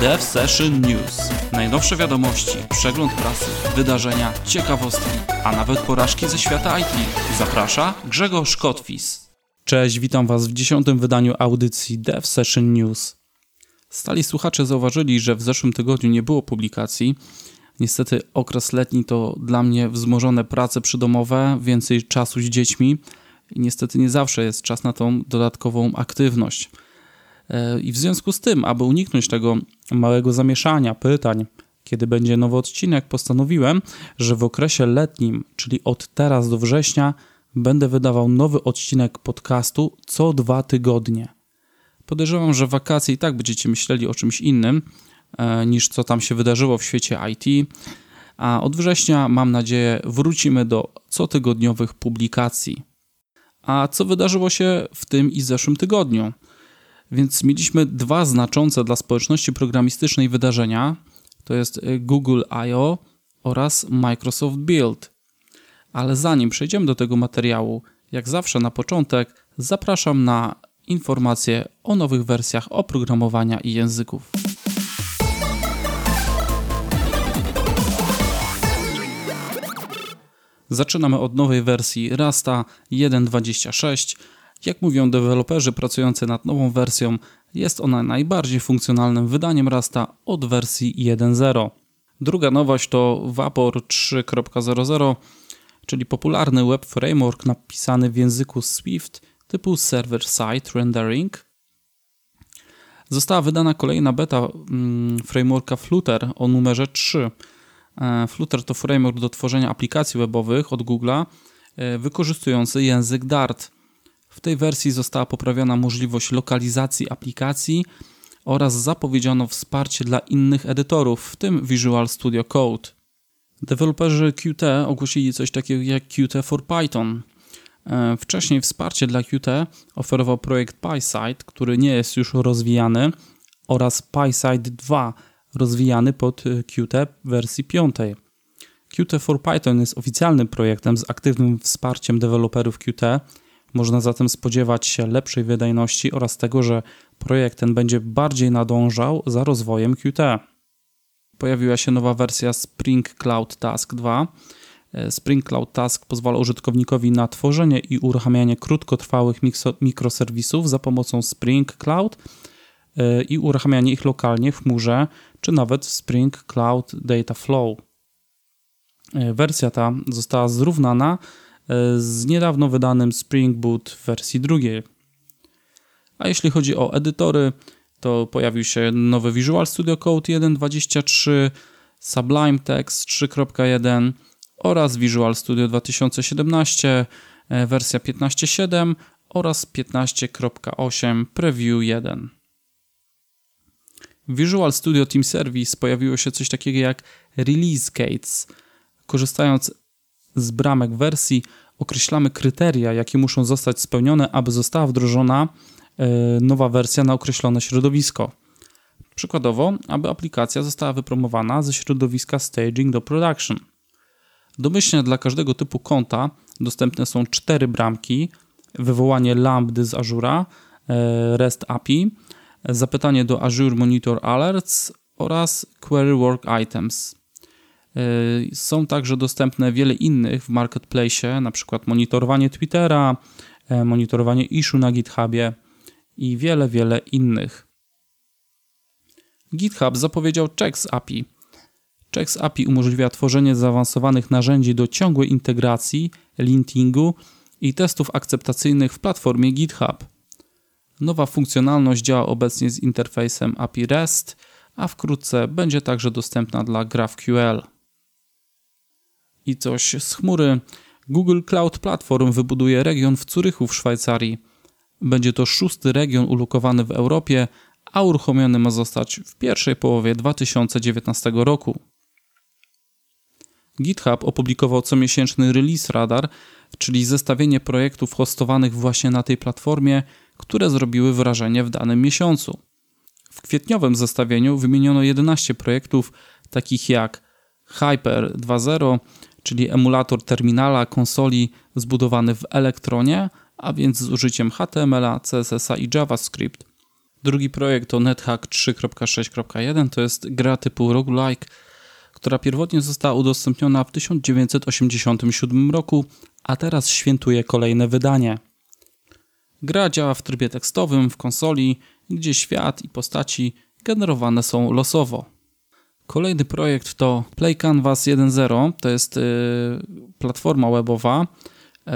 Dev Session News. Najnowsze wiadomości, przegląd prasy, wydarzenia, ciekawostki, a nawet porażki ze świata IT. Zaprasza Grzegorz Kotwis. Cześć, witam Was w dziesiątym wydaniu audycji Dev Session News. Stali słuchacze zauważyli, że w zeszłym tygodniu nie było publikacji. Niestety okres letni to dla mnie wzmożone prace przydomowe, więcej czasu z dziećmi i niestety nie zawsze jest czas na tą dodatkową aktywność. E, I w związku z tym, aby uniknąć tego małego zamieszania, pytań, kiedy będzie nowy odcinek, postanowiłem, że w okresie letnim, czyli od teraz do września, będę wydawał nowy odcinek podcastu co dwa tygodnie. Podejrzewam, że wakacje i tak będziecie myśleli o czymś innym e, niż co tam się wydarzyło w świecie IT. A od września, mam nadzieję, wrócimy do cotygodniowych publikacji. A co wydarzyło się w tym i zeszłym tygodniu? Więc mieliśmy dwa znaczące dla społeczności programistycznej wydarzenia. To jest y, Google I.O. oraz Microsoft Build. Ale zanim przejdziemy do tego materiału, jak zawsze na początek zapraszam na informacje o nowych wersjach oprogramowania i języków. Zaczynamy od nowej wersji Rasta 1.26 jak mówią deweloperzy pracujący nad nową wersją, jest ona najbardziej funkcjonalnym wydaniem Rasta od wersji 1.0. Druga nowość to Vapor 3.00, czyli popularny web framework napisany w języku Swift typu server-side rendering. Została wydana kolejna beta mm, frameworka Flutter o numerze 3. E, Flutter to framework do tworzenia aplikacji webowych od Google'a e, wykorzystujący język Dart. W tej wersji została poprawiona możliwość lokalizacji aplikacji oraz zapowiedziano wsparcie dla innych edytorów, w tym Visual Studio Code. Deweloperzy Qt ogłosili coś takiego jak Qt for Python. E, wcześniej wsparcie dla Qt oferował projekt PySide, który nie jest już rozwijany, oraz PySide 2, rozwijany pod Qt wersji 5. Qt for Python jest oficjalnym projektem z aktywnym wsparciem deweloperów Qt, można zatem spodziewać się lepszej wydajności oraz tego, że projekt ten będzie bardziej nadążał za rozwojem Qt. Pojawiła się nowa wersja Spring Cloud Task 2. E, Spring Cloud Task pozwala użytkownikowi na tworzenie i uruchamianie krótkotrwałych mikroserwisów za pomocą Spring Cloud e, i uruchamianie ich lokalnie w chmurze, czy nawet w Spring Cloud Data Flow. E, wersja ta została zrównana z niedawno wydanym Spring Boot w wersji drugiej. A jeśli chodzi o edytory, to pojawił się nowy Visual Studio Code 1.23, Sublime Text 3.1 oraz Visual Studio 2017 e, wersja 15.7 oraz 15.8 Preview 1. W Visual Studio Team Service pojawiło się coś takiego jak Release Gates. Korzystając z bramek wersji określamy kryteria, jakie muszą zostać spełnione, aby została wdrożona e, nowa wersja na określone środowisko. Przykładowo, aby aplikacja została wypromowana ze środowiska staging do production. Domyślnie dla każdego typu konta dostępne są cztery bramki: wywołanie lambdy z Azura, e, REST API, zapytanie do Azure Monitor Alerts oraz Query Work Items. Y, są także dostępne wiele innych w marketplace, na przykład monitorowanie Twittera, e, monitorowanie issue na GitHubie i wiele, wiele innych. GitHub zapowiedział Checks API. Checks API umożliwia tworzenie zaawansowanych narzędzi do ciągłej integracji, lintingu i testów akceptacyjnych w platformie GitHub. Nowa funkcjonalność działa obecnie z interfejsem API REST, a wkrótce będzie także dostępna dla GraphQL i coś z chmury. Google Cloud Platform wybuduje region w Curychu w Szwajcarii. Będzie to szósty region ulokowany w Europie, a uruchomiony ma zostać w pierwszej połowie 2019 roku. GitHub opublikował comiesięczny release radar, czyli zestawienie projektów hostowanych właśnie na tej platformie, które zrobiły wrażenie w danym miesiącu. W kwietniowym zestawieniu wymieniono 11 projektów, takich jak Hyper 2.0, czyli emulator terminala konsoli zbudowany w Elektronie, a więc z użyciem HTML, CSS i JavaScript. Drugi projekt to NetHack 3.6.1, to jest gra typu roguelike, która pierwotnie została udostępniona w 1987 roku, a teraz świętuje kolejne wydanie. Gra działa w trybie tekstowym w konsoli, gdzie świat i postaci generowane są losowo. Kolejny projekt to Play Canvas 1.0, to jest yy, platforma webowa yy,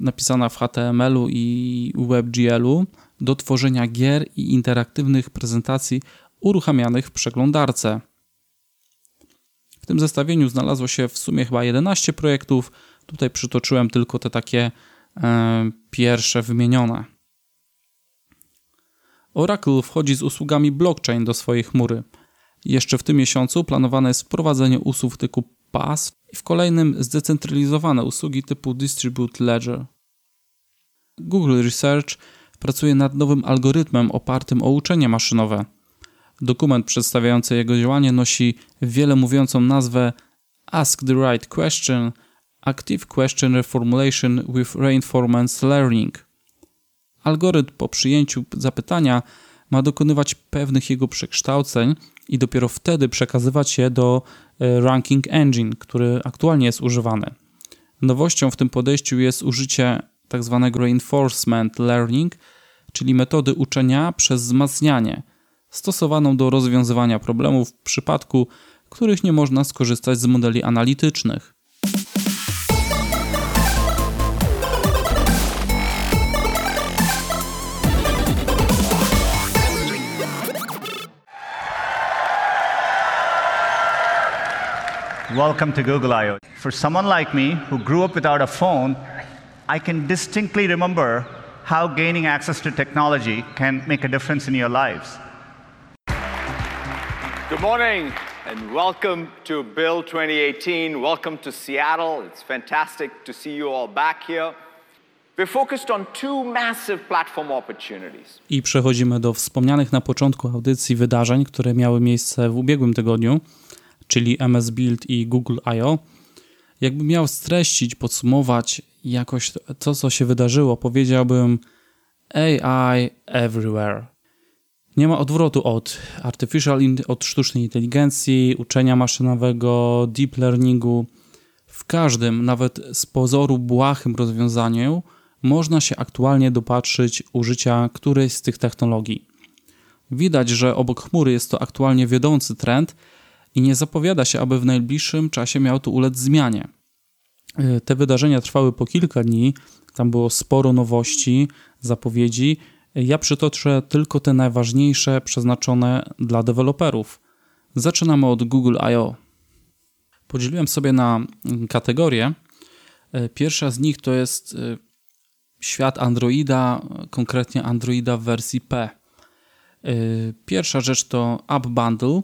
napisana w HTML-u i WebGL-u do tworzenia gier i interaktywnych prezentacji uruchamianych w przeglądarce. W tym zestawieniu znalazło się w sumie chyba 11 projektów. Tutaj przytoczyłem tylko te takie e, pierwsze wymienione. Oracle wchodzi z usługami blockchain do swojej chmury. Jeszcze w tym miesiącu planowane jest wprowadzenie usług typu PaaS i w kolejnym zdecentralizowane usługi typu Distribute Ledger. Google Research pracuje nad nowym algorytmem opartym o uczenie maszynowe. Dokument przedstawiający jego działanie nosi wiele mówiącą nazwę Ask the Right Question Active Question Reformulation with Reinforcement Learning. Algorytm po przyjęciu zapytania ma dokonywać pewnych jego przekształceń i dopiero wtedy przekazywać je do e, Ranking Engine, który aktualnie jest używany. Nowością w tym podejściu jest użycie tzw. Tak reinforcement learning, czyli metody uczenia przez wzmacnianie, stosowaną do rozwiązywania problemów w przypadku, których nie można skorzystać z modeli analitycznych. Welcome to Google I.O. For someone like me who grew up without a phone, I can distinctly remember how gaining access to technology can make a difference in your lives. Good morning and welcome to Build 2018. Welcome to Seattle. It's fantastic to see you all back here. We're focused on two massive platform opportunities. I przechodzimy do wspomnianych na początku audycji wydarzeń, które miały miejsce w ubiegłym tygodniu, czyli MS Build i Google I.O. Jakbym miał streścić, podsumować jakoś to, co się wydarzyło, powiedziałbym AI everywhere. Nie ma odwrotu od artificial, od sztucznej inteligencji, uczenia maszynowego, deep learningu. W każdym, nawet z pozoru błahym rozwiązaniu, można się aktualnie dopatrzyć użycia którejś z tych technologii. Widać, że obok chmury jest to aktualnie wiodący trend i nie zapowiada się, aby w najbliższym czasie miał to ulec zmianie. Y, te wydarzenia trwały po kilka dni, tam było sporo nowości, zapowiedzi. Ja przytoczę tylko te najważniejsze przeznaczone dla deweloperów. Zaczynamy od Google I.O. Podzieliłem sobie na mm, kategorie. Y, pierwsza z nich to jest świat Androida, konkretnie Androida w wersji P. Pierwsza rzecz to App Bundle.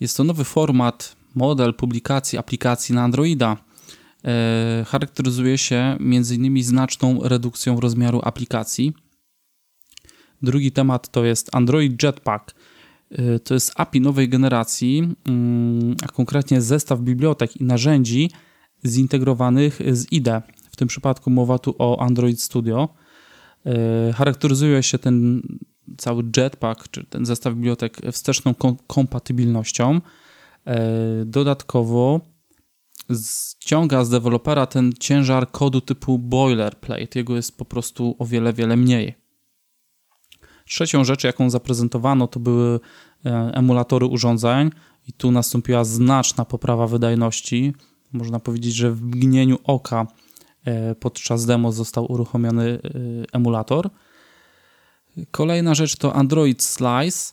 Jest to nowy format, model publikacji aplikacji na Androida E, charakteryzuje się m.in. znaczną redukcją rozmiaru aplikacji. Drugi temat to jest Android Jetpack. E, to jest API nowej generacji, mm, a konkretnie zestaw bibliotek i narzędzi zintegrowanych z IDE. W tym przypadku mowa tu o Android Studio. E, charakteryzuje się ten cały Jetpack, czy ten zestaw bibliotek wsteczną kompatybilnością. Dodatkowo ściąga z dewelopera ten ciężar kodu typu boilerplate. Jego jest po prostu o wiele, wiele mniej. Trzecią rzecz, jaką zaprezentowano, to były e, emulatory urządzeń i tu nastąpiła znaczna poprawa wydajności. Można powiedzieć, że w mgnieniu oka e, podczas demo został uruchomiony e, emulator. Kolejna rzecz to Android Slice,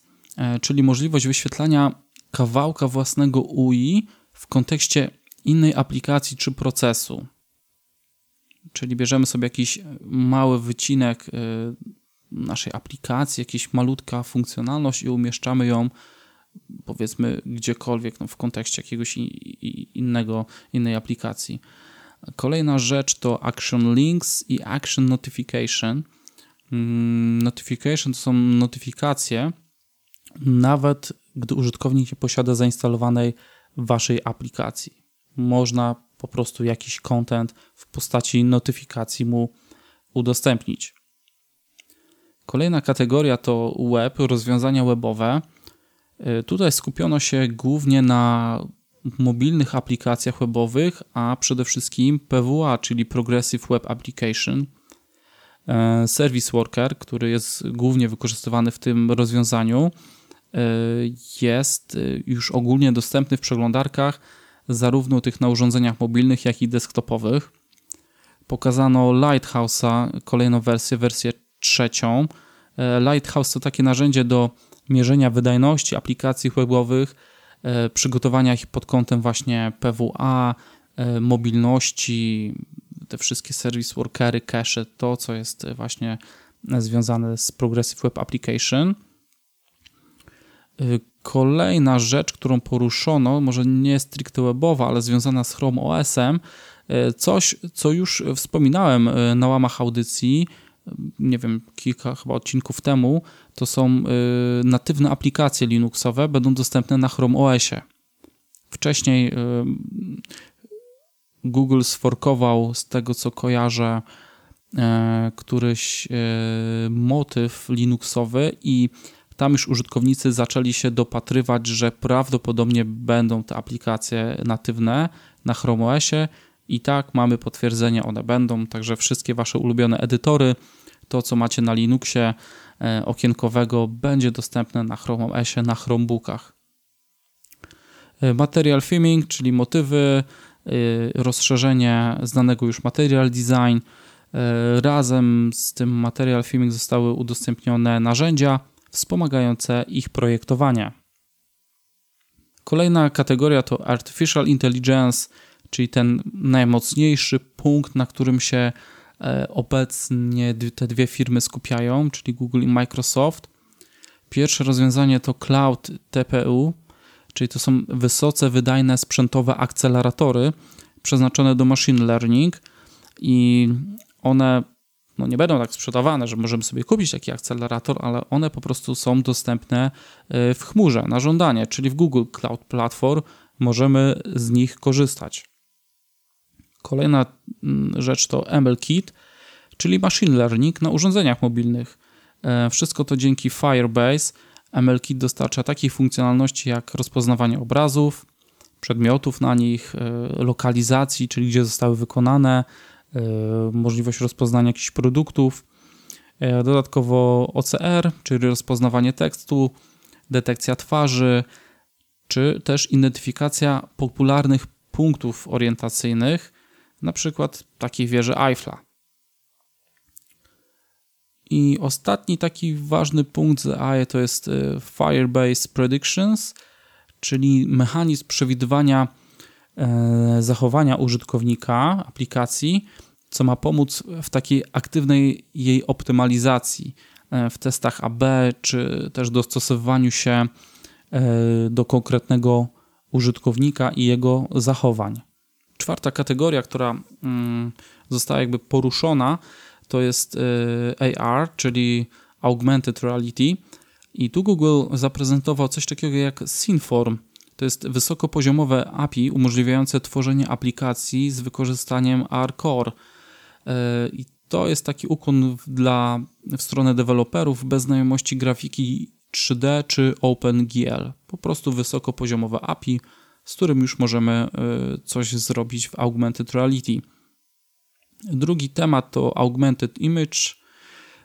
czyli możliwość wyświetlania kawałka własnego UI w kontekście innej aplikacji czy procesu. Czyli bierzemy sobie jakiś mały wycinek y, naszej aplikacji, jakaś malutka funkcjonalność i umieszczamy ją powiedzmy gdziekolwiek no, w kontekście jakiegoś innego, innej aplikacji. Kolejna rzecz to Action Links i Action Notification. Mm, notification to są notyfikacje, nawet gdy użytkownik nie posiada zainstalowanej waszej aplikacji można po prostu jakiś content w postaci notyfikacji mu udostępnić. Kolejna kategoria to web, rozwiązania webowe. Y, tutaj skupiono się głównie na mobilnych aplikacjach webowych, a przede wszystkim PWA, czyli Progressive Web Application. E, Service Worker, który jest głównie wykorzystywany w tym rozwiązaniu, e, jest już ogólnie dostępny w przeglądarkach, zarówno tych na urządzeniach mobilnych, jak i desktopowych. Pokazano Lighthouse'a, kolejną wersję, wersję trzecią. E, Lighthouse to takie narzędzie do mierzenia wydajności aplikacji webowych, przygotowania ich pod kątem właśnie PWA, mobilności, te wszystkie service workery, cache, to co jest właśnie związane z Progressive Web Application. Y, kolejna rzecz, którą poruszono, może nie stricte webowa, ale związana z Chrome OS-em, coś, co już wspominałem na łamach audycji, nie wiem, kilka chyba odcinków temu, to są natywne aplikacje Linuxowe, będą dostępne na Chrome OS-ie. Wcześniej Google sforkował z tego, co kojarzę, e, któryś e, motyw Linuxowy i tam już użytkownicy zaczęli się dopatrywać, że prawdopodobnie będą te aplikacje natywne na Chrome OSie i tak mamy potwierdzenie, one będą, także wszystkie wasze ulubione edytory, to co macie na Linuxie e, okienkowego będzie dostępne na Chrome OSie, na Chromebookach. Material Theming, czyli motywy, rozszerzenie znanego już material design. Y, razem z tym material filming zostały udostępnione narzędzia wspomagające ich projektowanie. Kolejna kategoria to Artificial Intelligence, czyli ten najmocniejszy punkt, na którym się e, obecnie te dwie firmy skupiają, czyli Google i Microsoft. Pierwsze rozwiązanie to Cloud TPU, czyli to są wysoce wydajne sprzętowe akceleratory przeznaczone do machine learning i one no nie będą tak sprzedawane, że możemy sobie kupić taki akcelerator, ale one po prostu są dostępne y, w chmurze na żądanie, czyli w Google Cloud Platform możemy z nich korzystać. Kolejna mm, rzecz to MLKit, czyli machine learning na urządzeniach mobilnych. E, wszystko to dzięki Firebase MLKit dostarcza takich funkcjonalności jak rozpoznawanie obrazów, przedmiotów na nich, e, lokalizacji, czyli gdzie zostały wykonane, e, możliwość rozpoznania jakichś produktów. E, dodatkowo OCR, czyli rozpoznawanie tekstu, detekcja twarzy, czy też identyfikacja popularnych punktów orientacyjnych, na przykład takiej wieży Eiffla. I ostatni taki ważny punkt z AI to jest y, Firebase Predictions, czyli mechanizm przewidywania e, zachowania użytkownika aplikacji, co ma pomóc w takiej aktywnej jej optymalizacji e, w testach AB, czy też dostosowywaniu się e, do konkretnego użytkownika i jego zachowań. Czwarta kategoria, która mm, została jakby poruszona, to jest y, AR, czyli Augmented Reality. I tu Google zaprezentował coś takiego jak Synform. To jest wysokopoziomowe API umożliwiające tworzenie aplikacji z wykorzystaniem R-Core. Y, I to jest taki ukłon dla, w stronę deweloperów bez znajomości grafiki 3D czy OpenGL. Po prostu wysokopoziomowe API, z którym już możemy y, coś zrobić w Augmented Reality. Drugi temat to augmented image,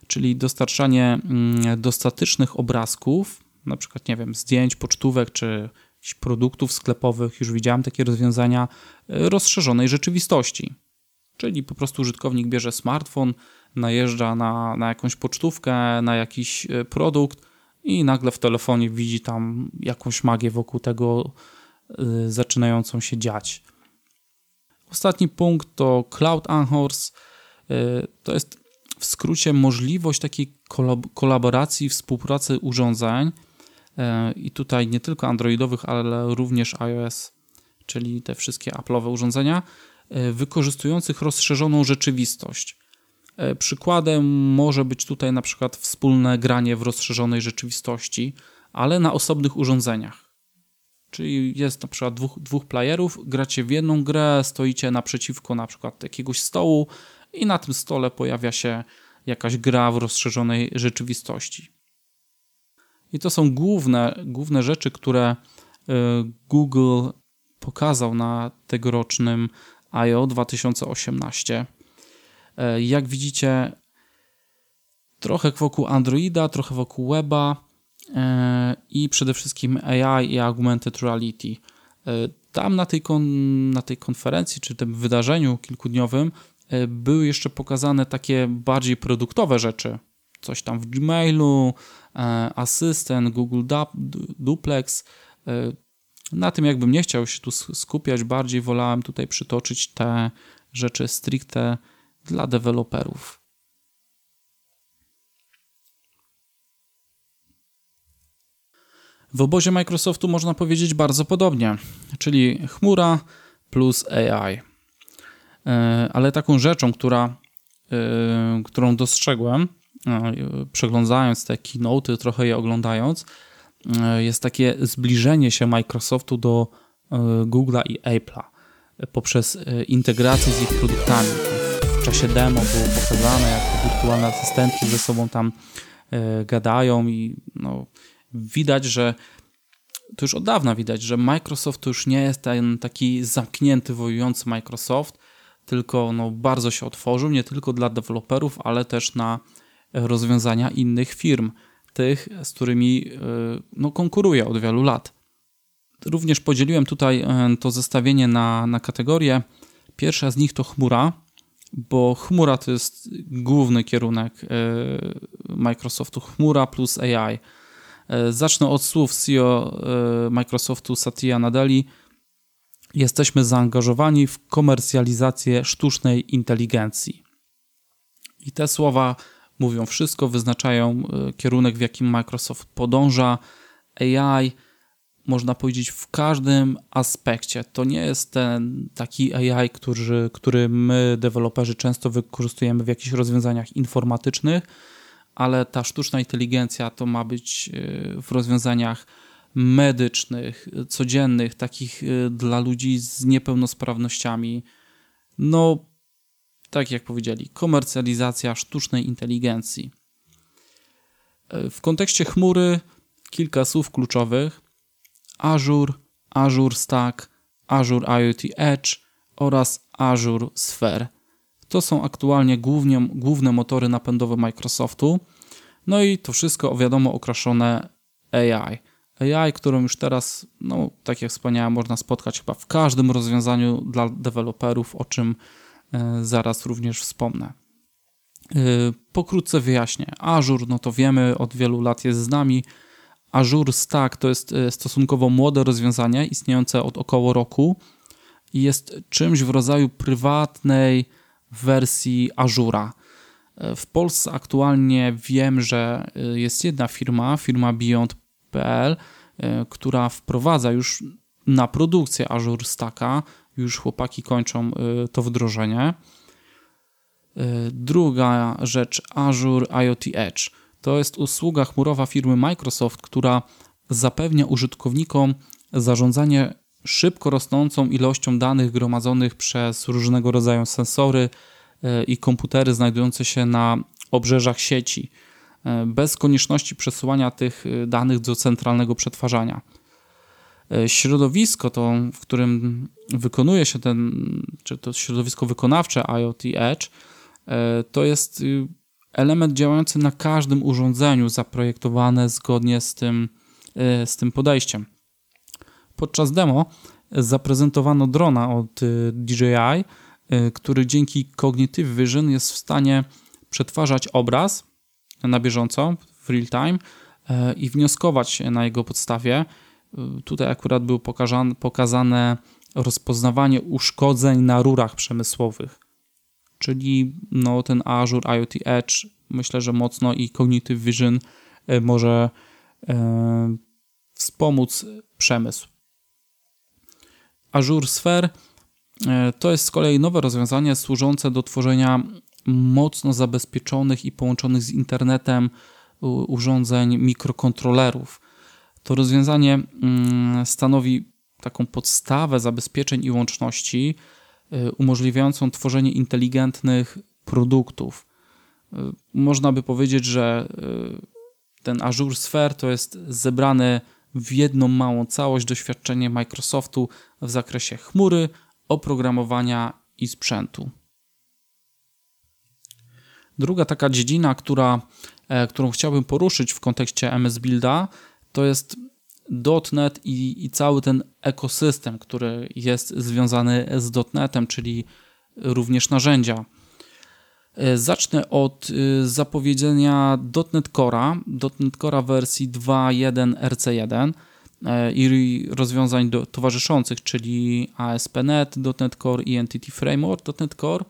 czyli dostarczanie mm, do statycznych obrazków, na przykład, nie wiem, zdjęć, pocztówek czy produktów sklepowych, już widziałem takie rozwiązania, y, rozszerzonej rzeczywistości. Czyli po prostu użytkownik bierze smartfon, najeżdża na, na jakąś pocztówkę, na jakiś y, produkt i nagle w telefonie widzi tam jakąś magię wokół tego y, zaczynającą się dziać. Ostatni punkt to Cloud Anchors. Y, to jest w skrócie możliwość takiej kolaboracji, współpracy urządzeń y, i tutaj nie tylko androidowych, ale również iOS, czyli te wszystkie Apple'owe urządzenia, y, wykorzystujących rozszerzoną rzeczywistość. Przykładem może być tutaj na przykład wspólne granie w rozszerzonej rzeczywistości, ale na osobnych urządzeniach. Czyli jest na przykład dwóch, dwóch playerów, gracie w jedną grę, stoicie naprzeciwko na przykład jakiegoś stołu i na tym stole pojawia się jakaś gra w rozszerzonej rzeczywistości. I to są główne, główne rzeczy, które y, Google pokazał na tegorocznym I.O. 2018. Y, jak widzicie, trochę wokół Androida, trochę wokół weba i przede wszystkim AI i augmented reality. Tam na tej, kon, na tej konferencji, czy tym wydarzeniu kilkudniowym były jeszcze pokazane takie bardziej produktowe rzeczy. Coś tam w Gmailu, E, asystent, Google Duplex. E, na tym jakbym nie chciał się tu skupiać, bardziej wolałem tutaj przytoczyć te rzeczy stricte dla deweloperów. W obozie Microsoftu można powiedzieć bardzo podobnie, czyli chmura plus AI. E, ale taką rzeczą, która, którą dostrzegłem, E, przeglądając te keynote, trochę je oglądając, e, jest takie zbliżenie się Microsoftu do e, Google'a i Apple'a poprzez integrację z ich produktami. W czasie demo było pokazane, jak te wirtualne asystentki ze sobą tam gadają i no, widać, że to już od dawna widać, że Microsoft to już nie jest ten taki zamknięty, wojujący Microsoft, tylko no, bardzo się otworzył, nie tylko dla deweloperów, ale też na rozwiązania innych firm, tych, z którymi e, no, konkuruję od wielu lat. Również podzieliłem tutaj e, to zestawienie na, na kategorie. Pierwsza z nich to chmura, bo chmura to jest główny kierunek e, Microsoftu, chmura plus AI. Zacznę od słów CEO Microsoftu Satya Nadeli. Jesteśmy zaangażowani w komercjalizację sztucznej inteligencji. I te słowa mówią wszystko, wyznaczają e, kierunek, w jakim Microsoft podąża. AI, można powiedzieć, w każdym aspekcie. To nie jest ten taki AI, który, który my, deweloperzy, często wykorzystujemy w jakichś rozwiązaniach informatycznych, ale ta sztuczna inteligencja to ma być e, w rozwiązaniach medycznych, codziennych, takich e, dla ludzi z niepełnosprawnościami. No, tak jak powiedzieli, komercjalizacja sztucznej inteligencji. E, w kontekście chmury kilka słów kluczowych: Azure, Azure Stack, Azure IoT Edge oraz Azure Sphere. To są aktualnie głównie, główne motory napędowe Microsoftu. No i to wszystko, wiadomo, okraszone AI. AI, którą już teraz, no, tak jak wspomniałem, można spotkać chyba w każdym rozwiązaniu dla deweloperów, o czym E, zaraz również wspomnę. E, pokrótce wyjaśnię. Azure, no to wiemy, od wielu lat jest z nami. Azure Stack to jest e, stosunkowo młode rozwiązanie, istniejące od około roku i jest czymś w rodzaju prywatnej wersji Azura. W Polsce aktualnie wiem, że jest jedna firma, firma Beyond.pl, która wprowadza już na produkcję Azure Stacka już chłopaki kończą to wdrożenie. Druga rzecz, Azure IoT Edge. To jest usługa chmurowa firmy Microsoft, która zapewnia użytkownikom zarządzanie szybko rosnącą ilością danych gromadzonych przez różnego rodzaju sensory y, i komputery znajdujące się na obrzeżach sieci, bez konieczności przesyłania tych danych do centralnego przetwarzania. E, środowisko, to, w którym wykonuje się ten, czy to środowisko wykonawcze IoT Edge, e, to jest y, element działający na każdym urządzeniu, zaprojektowane zgodnie z tym, e, z tym podejściem. Podczas demo zaprezentowano drona od y, DJI, który dzięki Cognitive Vision jest w stanie przetwarzać obraz na bieżąco, w real time i wnioskować na jego podstawie Tutaj akurat było pokazane, pokazane rozpoznawanie uszkodzeń na rurach przemysłowych. Czyli no, ten Azure IoT Edge myślę, że mocno i Cognitive Vision e, może e, wspomóc przemysł. Azure Sphere e, to jest z kolei nowe rozwiązanie służące do tworzenia mocno zabezpieczonych i połączonych z internetem urządzeń mikrokontrolerów. To rozwiązanie mm, stanowi taką podstawę zabezpieczeń i łączności y, umożliwiającą tworzenie inteligentnych produktów. można by powiedzieć, że ten Azure Sphere to jest zebrane w jedną małą całość doświadczenie Microsoftu w zakresie chmury, oprogramowania i sprzętu. Druga taka dziedzina, która, e, którą chciałbym poruszyć w kontekście MS Builda, to jest .NET i, i cały ten ekosystem, który jest związany z .NETem, czyli również narzędzia. E, zacznę od e, zapowiedzenia .NET Core'a, .NET Core'a wersji 2.1 RC1 i rozwiązań do, towarzyszących, czyli ASP.NET, .NET Core i Entity Framework .NET Core.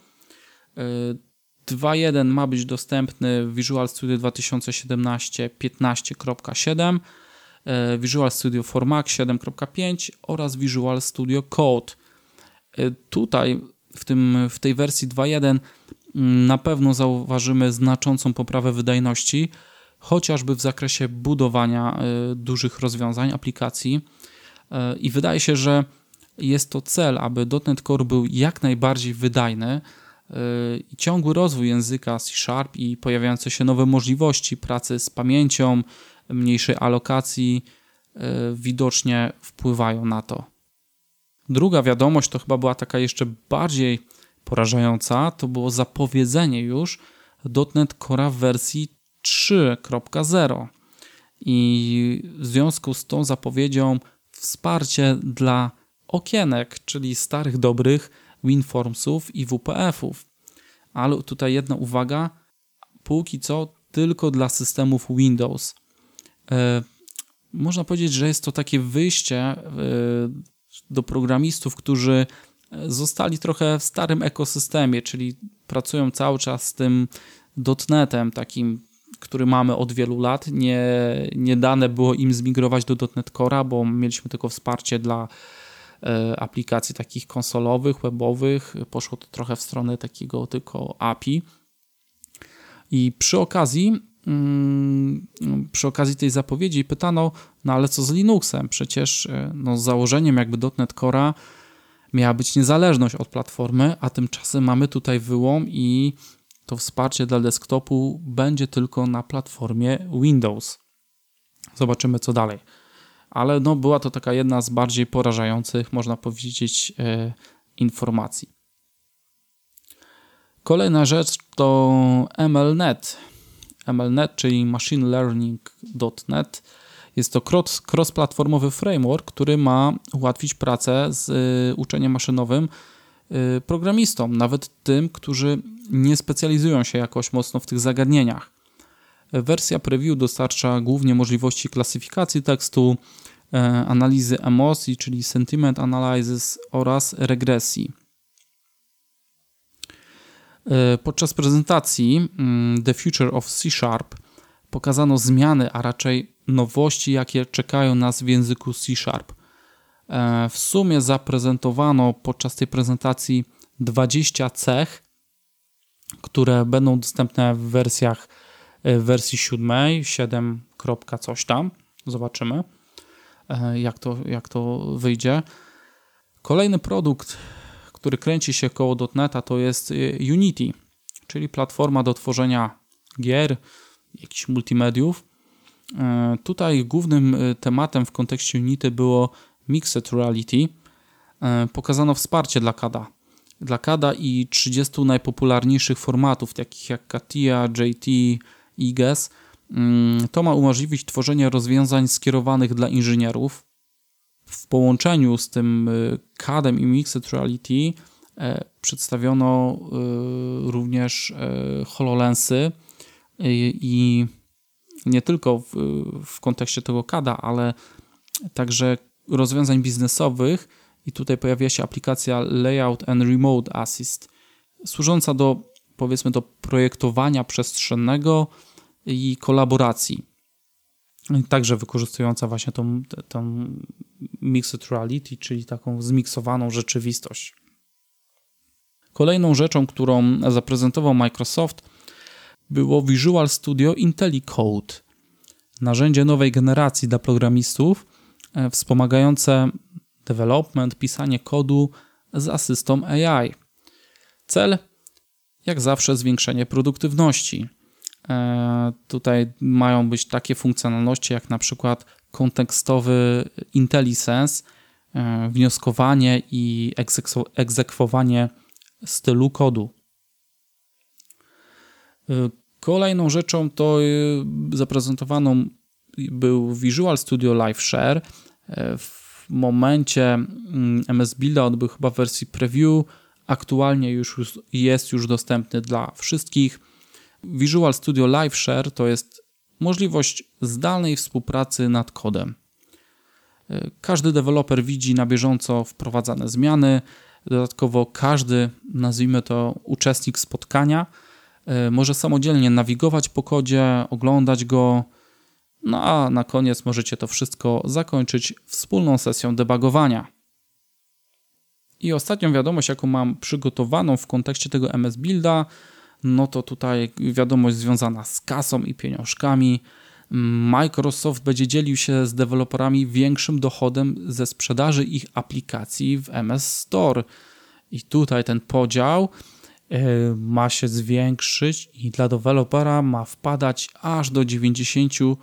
2.1 ma być dostępny w Visual Studio 2017 15.7, e, Visual Studio for Mac 7.5 oraz Visual Studio Code. E, tutaj w, tym, w tej wersji 2.1 mm, na pewno zauważymy znaczącą poprawę wydajności, chociażby w zakresie budowania e, dużych rozwiązań, aplikacji. I wydaje się, że jest to cel, aby .NET Core był jak najbardziej wydajny, ciągły rozwój języka C Sharp i pojawiające się nowe możliwości pracy z pamięcią, mniejszej alokacji widocznie wpływają na to. Druga wiadomość to chyba była taka jeszcze bardziej porażająca, to było zapowiedzenie już .NET Core w wersji 3.0 i w związku z tą zapowiedzią wsparcie dla okienek, czyli starych dobrych WinFormsów i WPF-ów. Ale tutaj jedna uwaga, póki co tylko dla systemów Windows. E, można powiedzieć, że jest to takie wyjście e, do programistów, którzy zostali trochę w starym ekosystemie, czyli pracują cały czas z tym .NETem, takim, który mamy od wielu lat. Nie, nie dane było im zmigrować do .NET bo mieliśmy tylko wsparcie dla E, aplikacji takich konsolowych, webowych. Poszło to trochę w stronę takiego tylko API. I przy okazji, mm, przy okazji tej zapowiedzi pytano, no ale co z Linuxem? Przecież e, no, z założeniem jakby .NET Core'a miała być niezależność od platformy, a tymczasem mamy tutaj wyłom i to wsparcie dla desktopu będzie tylko na platformie Windows. Zobaczymy co dalej ale no, była to taka jedna z bardziej porażających, można powiedzieć, e, informacji. Kolejna rzecz to MLNet. MLNet, czyli Machine Learning.net. Jest to cross-platformowy framework, który ma ułatwić pracę z y, uczeniem maszynowym y, programistom, nawet tym, którzy nie specjalizują się jakoś mocno w tych zagadnieniach. Wersja preview dostarcza głównie możliwości klasyfikacji tekstu, e, analizy emocji, czyli sentiment analysis oraz regresji. E, podczas prezentacji mm, The Future of C Sharp pokazano zmiany, a raczej nowości, jakie czekają nas w języku C Sharp. E, w sumie zaprezentowano podczas tej prezentacji 20 cech, które będą dostępne w wersjach E, w wersji siódmej, 7. coś tam. Zobaczymy, e, jak to, jak to wyjdzie. Kolejny produkt, który kręci się koło .NETA to jest Unity, czyli platforma do tworzenia gier, jakichś multimediów. Tutaj głównym tematem w kontekście Unity było Mixed Reality. Pokazano wsparcie dla CADA. Dla CADA i 30 najpopularniejszych formatów, takich jak CATIA, JT, IGES, mm, to ma umożliwić tworzenie rozwiązań skierowanych dla inżynierów. W połączeniu z tym CAD-em i Mixed Reality e, przedstawiono również e, HoloLensy i nie tylko w, w kontekście tego CAD-a, ale także rozwiązań biznesowych i tutaj pojawia się aplikacja Layout and Remote Assist, służąca do powiedzmy do projektowania przestrzennego i kolaboracji. Także wykorzystująca właśnie tą, tą mixed reality, czyli taką zmiksowaną rzeczywistość. Kolejną rzeczą, którą zaprezentował Microsoft, było Visual Studio IntelliCode, narzędzie nowej generacji dla programistów, e, wspomagające development, pisanie kodu z asystą AI. Cel Jak zawsze zwiększenie produktywności. E, tutaj mają być takie funkcjonalności jak na przykład kontekstowy IntelliSense, e, wnioskowanie i egzekwowanie stylu kodu. E, kolejną rzeczą to zaprezentowaną był Visual Studio Live Share. W momencie MS mm, Builda odbył chyba w wersji preview. Aktualnie już jest już dostępny dla wszystkich. Visual Studio Live Share to jest możliwość zdalnej współpracy nad kodem. Każdy deweloper widzi na bieżąco wprowadzane zmiany. Dodatkowo każdy, nazwijmy to uczestnik spotkania, e, może samodzielnie nawigować po kodzie, oglądać go. No a na koniec możecie to wszystko zakończyć wspólną sesją debugowania. I ostatnią wiadomość, jaką mam przygotowaną w kontekście tego MS Builda, no to tutaj wiadomość związana z kasą i pieniążkami. Microsoft będzie dzielił się z deweloperami większym dochodem ze sprzedaży ich aplikacji w MS Store. I tutaj ten podział e, ma się zwiększyć i dla dewelopera ma wpadać aż do 90%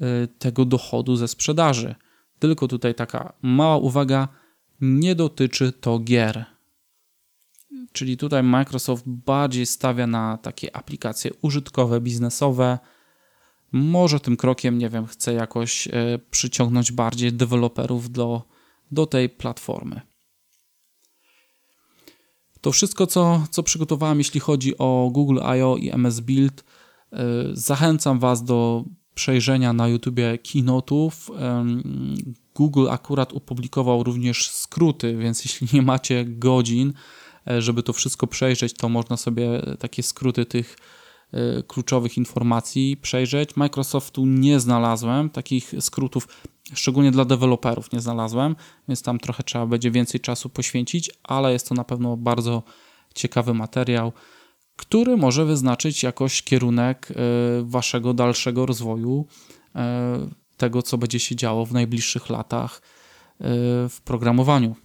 e, tego dochodu ze sprzedaży. Tylko tutaj taka mała uwaga, nie dotyczy to gier. Czyli tutaj Microsoft bardziej stawia na takie aplikacje użytkowe, biznesowe. Może tym krokiem, nie wiem, chce jakoś e, przyciągnąć bardziej deweloperów do, do tej platformy. To wszystko, co, co przygotowałem, jeśli chodzi o Google I.O. i MS Build. E, zachęcam Was do przejrzenia na YouTubie keynotów. Google akurat opublikował również skróty, więc jeśli nie macie godzin, E, żeby to wszystko przejrzeć, to można sobie takie skróty tych e, kluczowych informacji przejrzeć. Microsoftu nie znalazłem takich skrótów, szczególnie dla deweloperów nie znalazłem, więc tam trochę trzeba będzie więcej czasu poświęcić, ale jest to na pewno bardzo ciekawy materiał, który może wyznaczyć jakoś kierunek e, waszego dalszego rozwoju, tego co będzie się działo w najbliższych latach w programowaniu.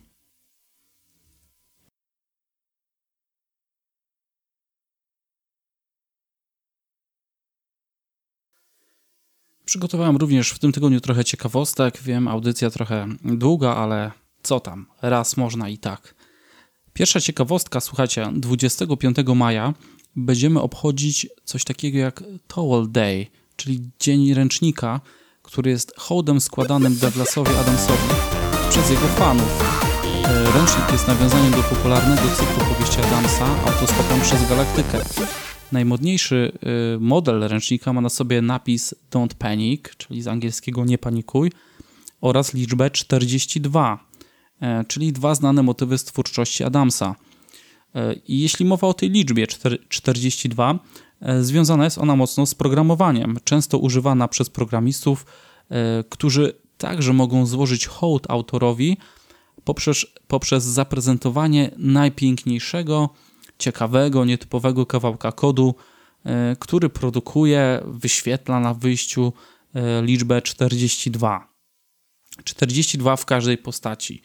Przygotowałem również w tym tygodniu trochę ciekawostek. Wiem, audycja trochę długa, ale co tam, raz można i tak. Pierwsza ciekawostka, słuchajcie, 25 maja będziemy obchodzić coś takiego jak Towel Day, czyli Dzień Ręcznika, który jest hołdem składanym Douglasowi Adamsowi przez jego fanów. E, ręcznik jest nawiązaniem do popularnego cyklu powieści Adamsa Autostopem przez Galaktykę. Najmodniejszy y, model ręcznika ma na sobie napis Don't Panic, czyli z angielskiego nie panikuj, oraz liczbę 42, e, czyli dwa znane motywy z twórczości Adamsa. E, I jeśli mowa o tej liczbie 42, e, związana jest ona mocno z programowaniem, często używana przez programistów, którzy także mogą złożyć hołd autorowi poprzez, poprzez zaprezentowanie najpiękniejszego, ciekawego, nietypowego kawałka kodu, e, który produkuje, wyświetla na wyjściu e, liczbę 42. 42 w każdej postaci.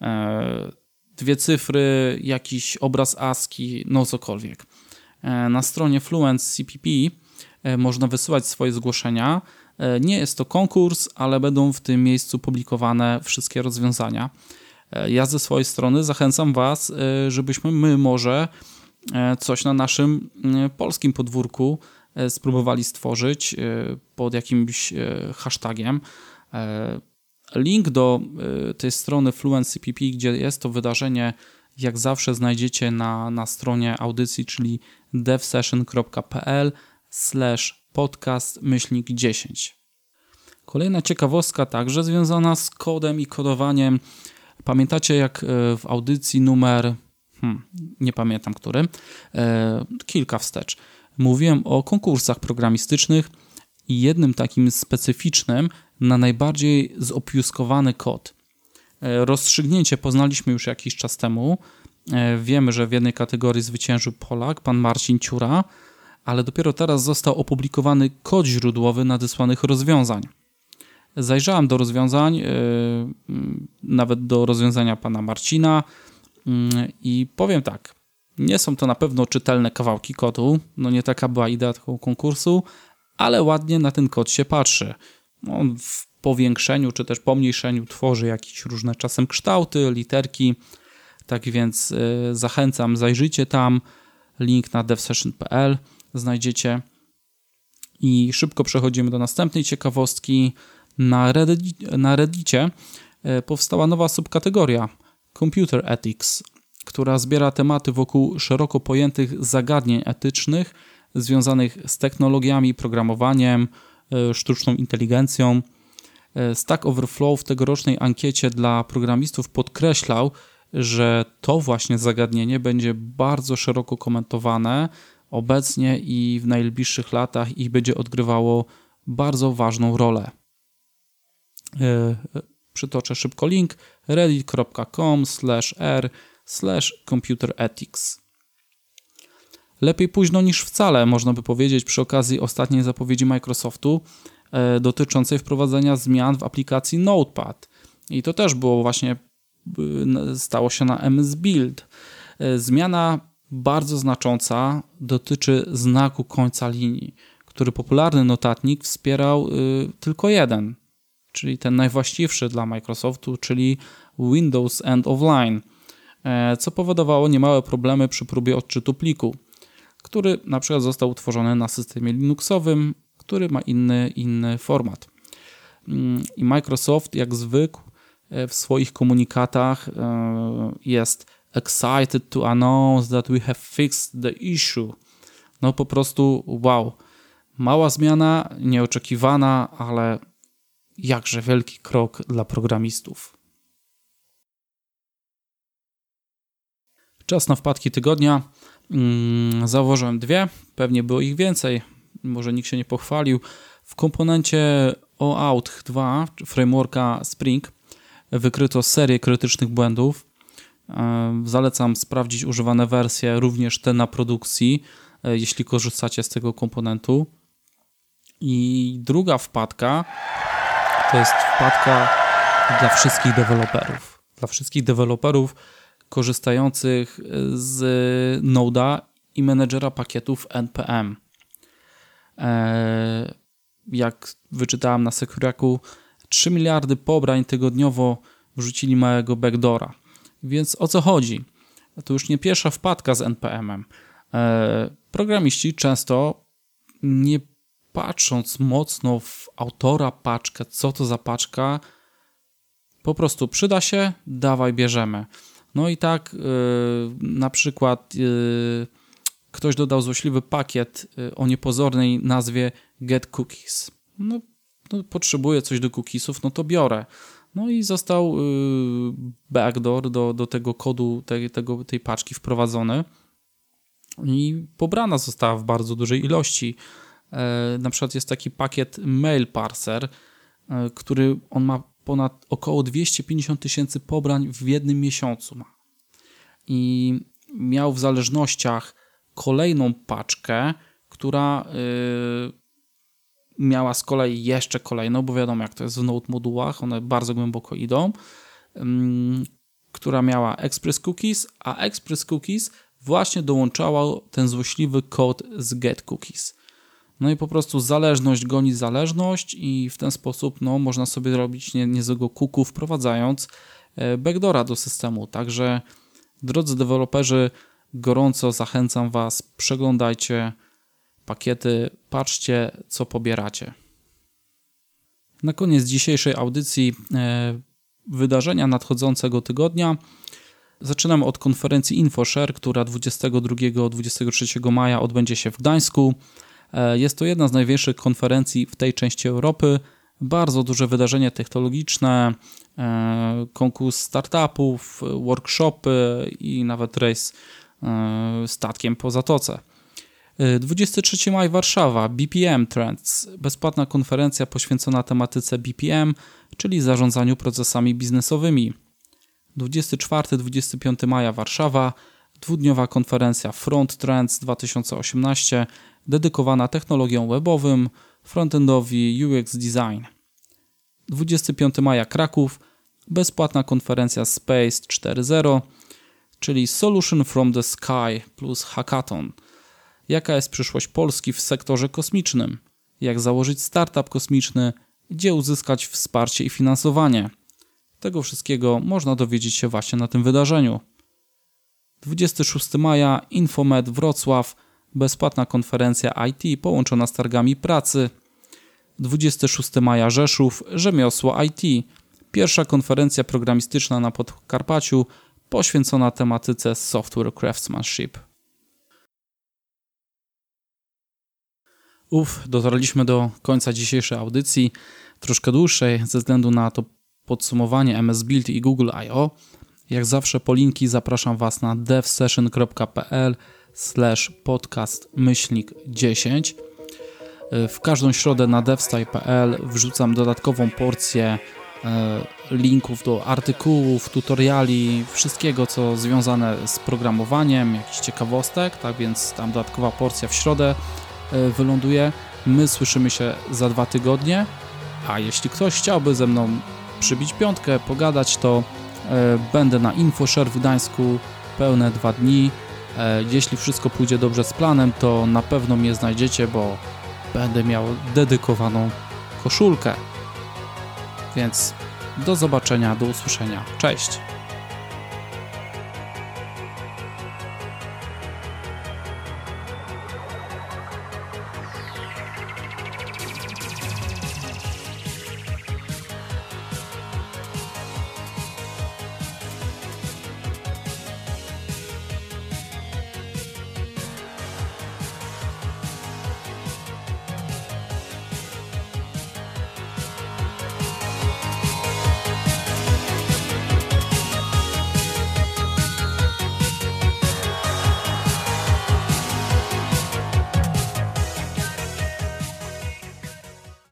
E, dwie cyfry, jakiś obraz ASCII, no cokolwiek. Na stronie Fluent CPP można wysyłać swoje zgłoszenia. Nie jest to konkurs, ale będą w tym miejscu publikowane wszystkie rozwiązania. Ja ze swojej strony zachęcam Was, żebyśmy my może coś na naszym e, polskim podwórku e, spróbowali stworzyć pod jakimś hashtagiem. Link do tej strony FluencyPP, gdzie jest to wydarzenie, jak zawsze znajdziecie na, na stronie audycji, czyli devsession.pl slash podcast myślnik 10. Kolejna ciekawostka także związana z kodem i kodowaniem. Pamiętacie jak w audycji numer hmm, nie pamiętam który, e, kilka wstecz. Mówiłem o konkursach programistycznych i jednym takim specyficznym na najbardziej zopiuskowany kod. E, rozstrzygnięcie poznaliśmy już jakiś czas temu. E, wiemy, że w jednej kategorii zwyciężył Polak, pan Marcin Ciura, ale dopiero teraz został opublikowany kod źródłowy nadesłanych rozwiązań. Zajrzałem do rozwiązań, e, nawet do rozwiązania pana Marcina, I powiem tak, Nie są to na pewno czytelne kawałki kodu, no nie taka była idea tego konkursu, ale ładnie na ten kod się patrzy. On w powiększeniu czy też pomniejszeniu tworzy jakieś różne czasem kształty, literki. Tak więc y, zachęcam, zajrzyjcie tam. Link na devsession.pl znajdziecie. I szybko przechodzimy do następnej ciekawostki. Na, Reddit, Reddicie y, powstała nowa subkategoria Computer Ethics, która zbiera tematy wokół szeroko pojętych zagadnień etycznych związanych z technologiami, programowaniem, y, sztuczną inteligencją. Stack Overflow w tegorocznej ankiecie dla programistów podkreślał, że to właśnie zagadnienie będzie bardzo szeroko komentowane obecnie i w najbliższych latach i będzie odgrywało bardzo ważną rolę. E, przytoczę szybko link reddit.com r computerethics. Lepiej późno niż wcale, można by powiedzieć, przy okazji ostatniej zapowiedzi Microsoftu e, dotyczącej wprowadzenia zmian w aplikacji Notepad. I to też było właśnie stało się na MS Build. E, zmiana bardzo znacząca dotyczy znaku końca linii, który popularny notatnik wspierał y, tylko jeden, czyli ten najwłaściwszy dla Microsoftu, czyli Windows End of Line, e, co powodowało niemałe problemy przy próbie odczytu pliku, który na przykład został utworzony na systemie Linuxowym, który ma inny, inny format. Mm, I Microsoft, jak zwykł, E, w swoich komunikatach e, jest excited to announce that we have fixed the issue. No po prostu wow. Mała zmiana, nieoczekiwana, ale jakże wielki krok dla programistów. Czas na wpadki tygodnia. Mm, założyłem dwie, pewnie było ich więcej, może nikt się nie pochwalił. W komponencie OAuth 2 frameworka Spring wykryto serię krytycznych błędów. Zalecam sprawdzić używane wersje, również te na produkcji, e, jeśli korzystacie z tego komponentu. I druga wpadka to jest wpadka dla wszystkich deweloperów. Dla wszystkich deweloperów korzystających z Node'a i menedżera pakietów NPM. E, jak wyczytałem na Securaku, 3 miliardy pobrań tygodniowo wrzucili małego backdora. Więc o co chodzi? To już nie pierwsza wpadka z NPM-em. E, programiści często nie patrząc mocno w autora paczkę, co to za paczka, po prostu przyda się, dawaj, bierzemy. No i tak yy, na przykład yy, ktoś dodał złośliwy pakiet yy, o niepozornej nazwie get cookies. No no, potrzebuję coś do cookiesów, no to biorę. No i został y, backdoor do, do tego kodu, tej, tego, tej paczki wprowadzony i pobrana została w bardzo dużej ilości. E, na przykład jest taki pakiet mail parser, e, który on ma ponad około 250 tysięcy pobrań w jednym miesiącu. Ma. I miał w zależnościach kolejną paczkę, która y, miała z kolei jeszcze kolejną, bo wiadomo jak to jest w Node modułach, one bardzo głęboko idą, która miała Express Cookies, a Express Cookies właśnie dołączała ten złośliwy kod z Get Cookies. No i po prostu zależność goni zależność i w ten sposób no, można sobie robić nie, niezłego kuku wprowadzając e, backdora do systemu. Także drodzy deweloperzy, gorąco zachęcam Was, przeglądajcie pakiety, patrzcie, co pobieracie. Na koniec dzisiejszej audycji e, wydarzenia nadchodzącego tygodnia. Zaczynamy od konferencji InfoShare, która 22-23 maja odbędzie się w Gdańsku. E, jest to jedna z największych konferencji w tej części Europy. Bardzo duże wydarzenie technologiczne, e, konkurs startupów, workshopy i nawet rejs statkiem po zatoce. 23 maj Warszawa, BPM Trends, bezpłatna konferencja poświęcona tematyce BPM, czyli zarządzaniu procesami biznesowymi. 24-25 maja Warszawa, dwudniowa konferencja Front Trends 2018, dedykowana technologiom webowym, frontendowi UX Design. 25 maja Kraków, bezpłatna konferencja Space 4.0, czyli Solution from the Sky plus Hackathon. Jaka jest przyszłość Polski w sektorze kosmicznym? Jak założyć startup kosmiczny? Gdzie uzyskać wsparcie i finansowanie? Tego wszystkiego można dowiedzieć się właśnie na tym wydarzeniu. 26 maja Infomed Wrocław, bezpłatna konferencja IT połączona z targami pracy. 26 maja Rzeszów, Rzemiosło IT, pierwsza konferencja programistyczna na Podkarpaciu poświęcona tematyce software craftsmanship. Uf, dotarliśmy do końca dzisiejszej audycji, troszkę dłuższej ze względu na to podsumowanie MS Build i Google I.O. Jak zawsze po linki zapraszam Was na devsession.pl podcast myślnik 10. W każdą środę na devstaj.pl wrzucam dodatkową porcję e, linków do artykułów, tutoriali, wszystkiego co związane z programowaniem, jakichś ciekawostek, tak więc tam dodatkowa porcja w środę e, wyląduje. My słyszymy się za dwa tygodnie, a jeśli ktoś chciałby ze mną przybić piątkę, pogadać, to będę na InfoShare w Gdańsku pełne dwa dni. E, jeśli wszystko pójdzie dobrze z planem, to na pewno mnie znajdziecie, bo będę miał dedykowaną koszulkę. Więc do zobaczenia, do usłyszenia. Cześć!